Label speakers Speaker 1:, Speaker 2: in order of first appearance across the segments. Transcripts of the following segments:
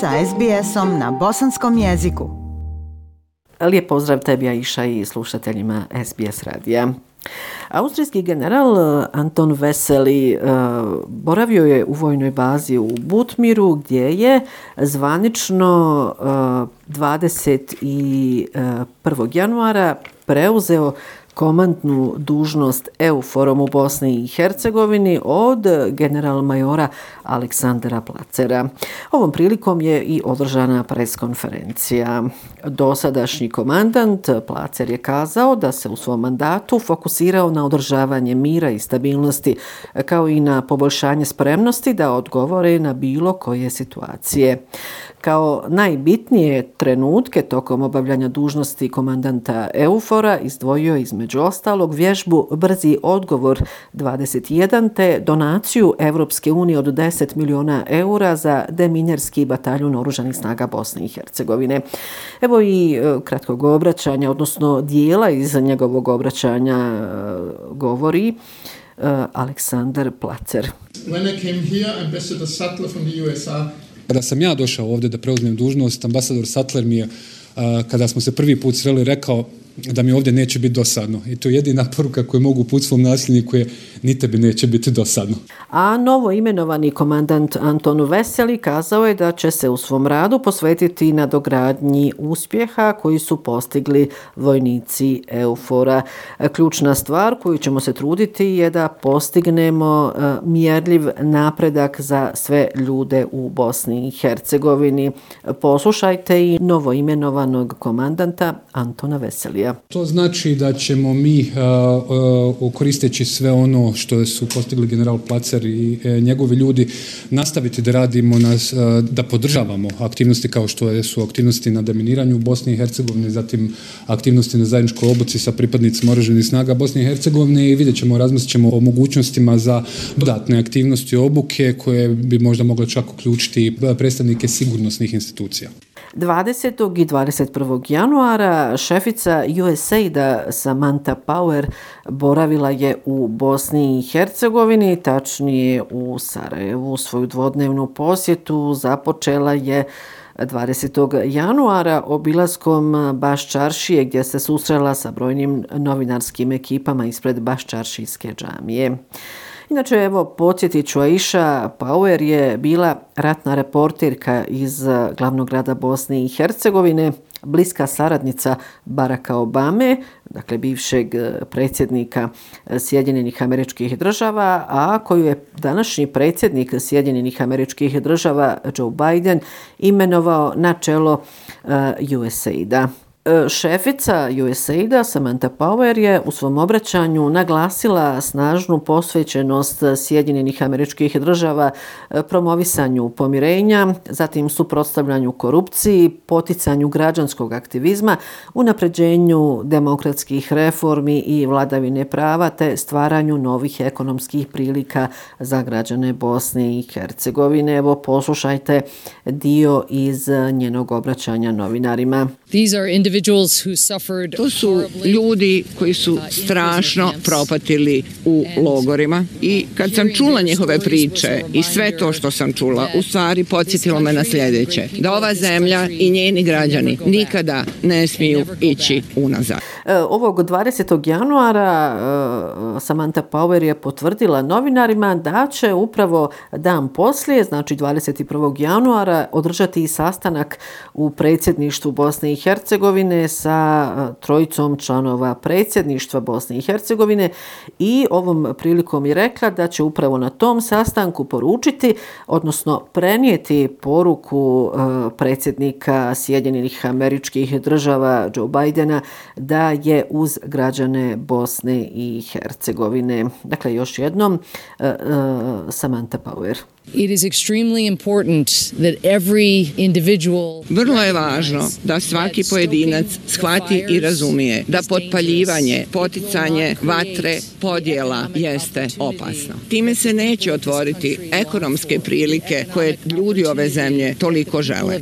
Speaker 1: sa SBS-om na bosanskom jeziku.
Speaker 2: Lijep pozdrav tebi, Aisha i slušateljima SBS radija. Austrijski general eh, Anton Veseli eh, boravio je u vojnoj bazi u Butmiru gdje je zvanično eh, 21. Januara preuzeo komandnu dužnost EUFOROM u Bosni i Hercegovini od general majora Aleksandra Placera. Ovom prilikom je i održana preskonferencija. Dosadašnji komandant Placer je kazao da se u svom mandatu fokusirao na održavanje mira i stabilnosti kao i na poboljšanje spremnosti da odgovore na bilo koje situacije. Kao najbitnije trenutke tokom obavljanja dužnosti komandanta Eufora izdvojio između ostalog vježbu Brzi odgovor 21 te donaciju Evropske unije od 10 miliona eura za deminjerski bataljun oružanih snaga Bosne i Hercegovine. Evo i e, kratkog obraćanja, odnosno dijela iz njegovog obraćanja e, govori e, Aleksandar Placer. When I came here, Ambassador Sattler from the USA Pa
Speaker 3: kada sam ja došao ovdje da preuzmem dužnost, ambasador Sattler mi je, kada smo se prvi put sreli, rekao da mi ovdje neće biti dosadno. I to je jedina poruka koju mogu put svom nasljedniku je ni tebi neće biti dosadno.
Speaker 2: A novo imenovani komandant Antonu Veseli kazao je da će se u svom radu posvetiti na dogradnji uspjeha koji su postigli vojnici Eufora. Ključna stvar koju ćemo se truditi je da postignemo e, mjerljiv napredak za sve ljude u Bosni i Hercegovini. Poslušajte i novo imenovanog komandanta Antona Veselija.
Speaker 3: To znači da ćemo mi eh, eh, koristeći sve ono što su postigli general Placer i eh, njegovi ljudi nastaviti da radimo nas, da podržavamo aktivnosti kao što su aktivnosti na deminiranju u Bosni i Hercegovini, zatim aktivnosti na zajedničkoj obuci sa pripadnicima oruženih snaga Bosne i Hercegovine i vidjet ćemo, razmislit ćemo o mogućnostima za dodatne aktivnosti obuke koje bi možda mogle čak uključiti predstavnike sigurnosnih institucija.
Speaker 2: 20. i 21. januara šefica USAID-a Samantha Power boravila je u Bosni i Hercegovini, tačnije u Sarajevu. Svoju dvodnevnu posjetu započela je 20. januara obilaskom Baščaršije gdje se susrela sa brojnim novinarskim ekipama ispred Baščaršijske džamije. Inače, evo, podsjetit ću, Aisha Power je bila ratna reportirka iz eh, glavnog grada Bosne i Hercegovine, bliska saradnica Baracka Obame, dakle bivšeg eh, predsjednika eh, Sjedinjenih američkih država, a koju je današnji predsjednik Sjedinjenih američkih država Joe Biden imenovao na čelo USAID-a. E, šefica USAID-a Samantha Power je u svom obraćanju naglasila snažnu posvećenost Sjedinjenih američkih država e, promovisanju pomirenja, zatim suprotstavljanju korupciji, poticanju građanskog aktivizma, unapređenju demokratskih reformi i vladavine prava te stvaranju novih ekonomskih prilika za građane Bosne i Hercegovine. Evo poslušajte dio iz njenog obraćanja novinarima. These are
Speaker 4: To su ljudi koji su strašno propatili u logorima i kad sam čula njihove priče i sve to što sam čula, u stvari podsjetilo me na sljedeće. Da ova zemlja i njeni građani nikada ne smiju ići unazad.
Speaker 2: E, ovog 20. januara e, Samantha Power je potvrdila novinarima da će upravo dan poslije, znači 21. januara, održati i sastanak u predsjedništvu Bosne i Hercegovine sa trojicom članova predsjedništva Bosne i Hercegovine i ovom prilikom je rekla da će upravo na tom sastanku poručiti, odnosno prenijeti poruku predsjednika Sjedinjenih američkih država Joe Bidena da je uz građane Bosne i Hercegovine. Dakle, još jednom, Samantha Power.
Speaker 4: It is extremely important that every individual Vrlo je važno da svaki pojedinac shvati i razumije da potpaljivanje, poticanje vatre, podjela jeste opasno. Time se neće otvoriti ekonomske prilike koje ljudi ove zemlje toliko žele.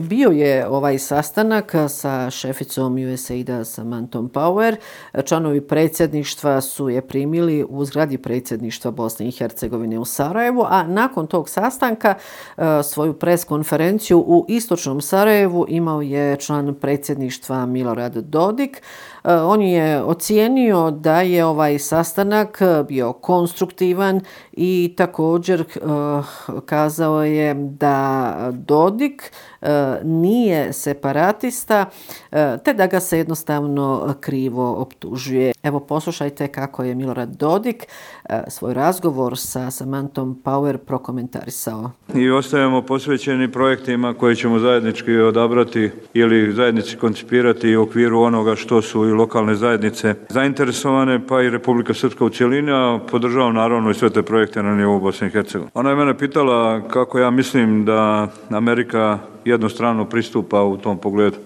Speaker 2: Bio je ovaj sastanak sa šeficom USAID-a Samantom Power. Članovi predsjedništva su je primili u zgradi predsjedništva Bosne i Hercegovine u Sarajevu, a nakon tog sastanka e, svoju preskonferenciju u istočnom Sarajevu imao je član predsjedništva Milorad Dodik. E, on je ocijenio da je ovaj sastanak e, bio konstruktivan i također e, kazao je da Dodik nije separatista, te da ga se jednostavno krivo optužuje. Evo poslušajte kako je Milorad Dodik e, svoj razgovor sa Samantom Power prokomentarisao.
Speaker 5: I ostajemo posvećeni projektima koje ćemo zajednički odabrati ili zajednici koncipirati u okviru onoga što su i lokalne zajednice zainteresovane, pa i Republika Srpska u cijelini, a podržavam naravno i sve te projekte na nivou Bosne i Hercegovine. Ona je mene pitala kako ja mislim da Amerika jednostrano pristupa u tom pogledu.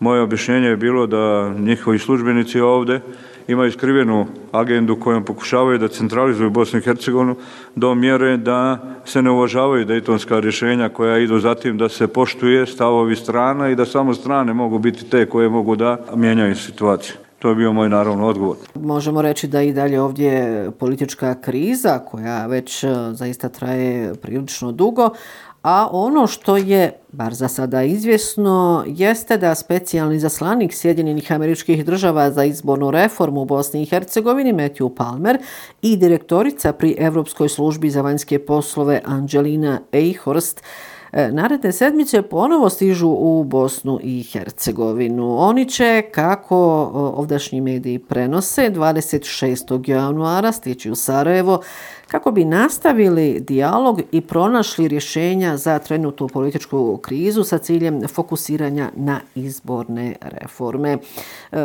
Speaker 5: Moje objašnjenje je bilo da njihovi službenici ovde imaju skrivenu agendu kojom pokušavaju da centralizuju Bosnu i Hercegovinu do mjere da se ne uvažavaju dejtonska rješenja koja idu zatim da se poštuje stavovi strana i da samo strane mogu biti te koje mogu da mijenjaju situaciju. To je bio moj naravno odgovor.
Speaker 2: Možemo reći da i dalje ovdje politička kriza koja već e, zaista traje prilično dugo, a ono što je, bar za sada izvjesno, jeste da specijalni zaslanik Sjedinjenih američkih država za izbornu reformu u Bosni i Hercegovini, Matthew Palmer, i direktorica pri Evropskoj službi za vanjske poslove Angelina Eichhorst, e, naredne sedmice ponovo stižu u Bosnu i Hercegovinu. Oni će, kako ovdašnji mediji prenose, 26. januara stići u Sarajevo kako bi nastavili dijalog i pronašli rješenja za trenutnu političku krizu sa ciljem fokusiranja na izborne reforme. E,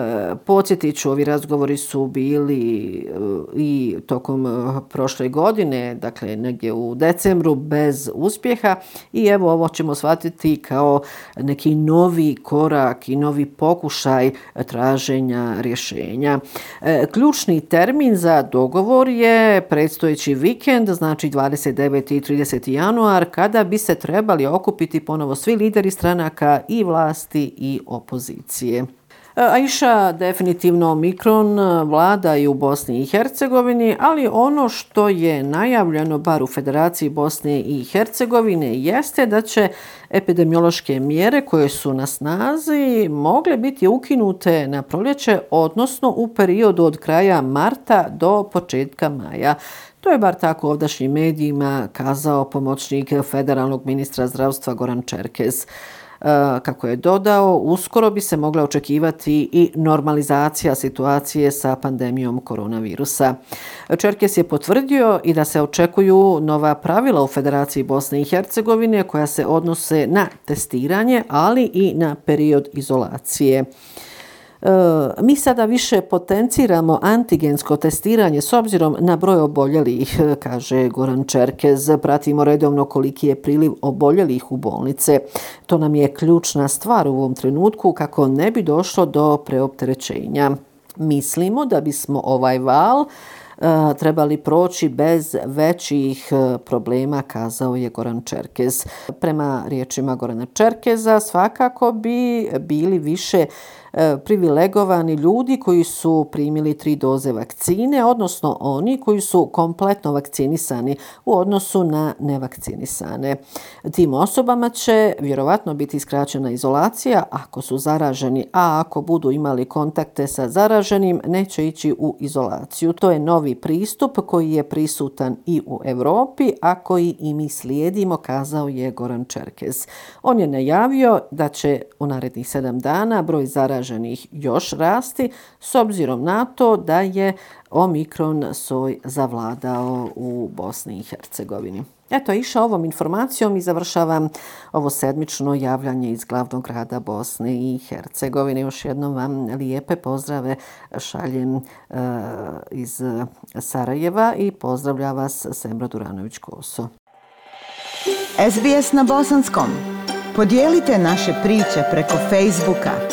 Speaker 2: podsjetit ću, ovi razgovori su bili e, i tokom e, prošle godine, dakle negdje u decembru, bez uspjeha i evo ovo ćemo shvatiti kao neki novi korak i novi pokušaj traženja rješenja. E, ključni termin za dogovor je predstojeći vikend, znači 29. i 30. januar, kada bi se trebali okupiti ponovo svi lideri stranaka i vlasti i opozicije. E, Aisha, definitivno Omikron e, vlada i u Bosni i Hercegovini, ali ono što je najavljeno bar u Federaciji Bosne i Hercegovine jeste da će epidemiološke mjere koje su na snazi mogle biti ukinute na proljeće, odnosno u periodu od kraja marta do početka maja. To je bar tako ovdašnjim medijima kazao pomoćnik federalnog ministra zdravstva Goran Čerkez. E, kako je dodao, uskoro bi se mogla očekivati i normalizacija situacije sa pandemijom koronavirusa. Čerkes je potvrdio i da se očekuju nova pravila u Federaciji Bosne i Hercegovine koja se odnose na testiranje, ali i na period izolacije. Eh, mi sada više potenciramo antigensko testiranje s obzirom na broj oboljelih, eh, kaže Goran Čerkez. Pratimo redovno koliki je priliv oboljelih u bolnice. To nam je ključna stvar u ovom trenutku kako ne bi došlo do preopterećenja. Mislimo da bismo ovaj val eh, trebali proći bez većih problema, kazao je Goran Čerkez. Prema riječima Gorana Čerkeza, svakako bi bili više E, privilegovani ljudi koji su primili tri doze vakcine, odnosno oni koji su kompletno vakcinisani u odnosu na nevakcinisane. Tim osobama će vjerovatno biti skraćena izolacija ako su zaraženi, a ako budu imali kontakte sa zaraženim, neće ići u izolaciju. To je novi pristup koji je prisutan i u Europi, a koji i mi slijedimo, kazao je Goran Čerkez. On je najavio da će u narednih sedam dana broj zaraženih još rasti s obzirom na to da je Omikron soj zavladao u Bosni i Hercegovini. Eto, iša ovom informacijom i završavam ovo sedmično javljanje iz glavnog grada Bosne i Hercegovine. Još jednom vam lijepe pozdrave šaljem e, iz Sarajeva i pozdravlja vas Sembra Duranović-Koso.
Speaker 1: SBS na bosanskom. Podijelite naše priče preko Facebooka.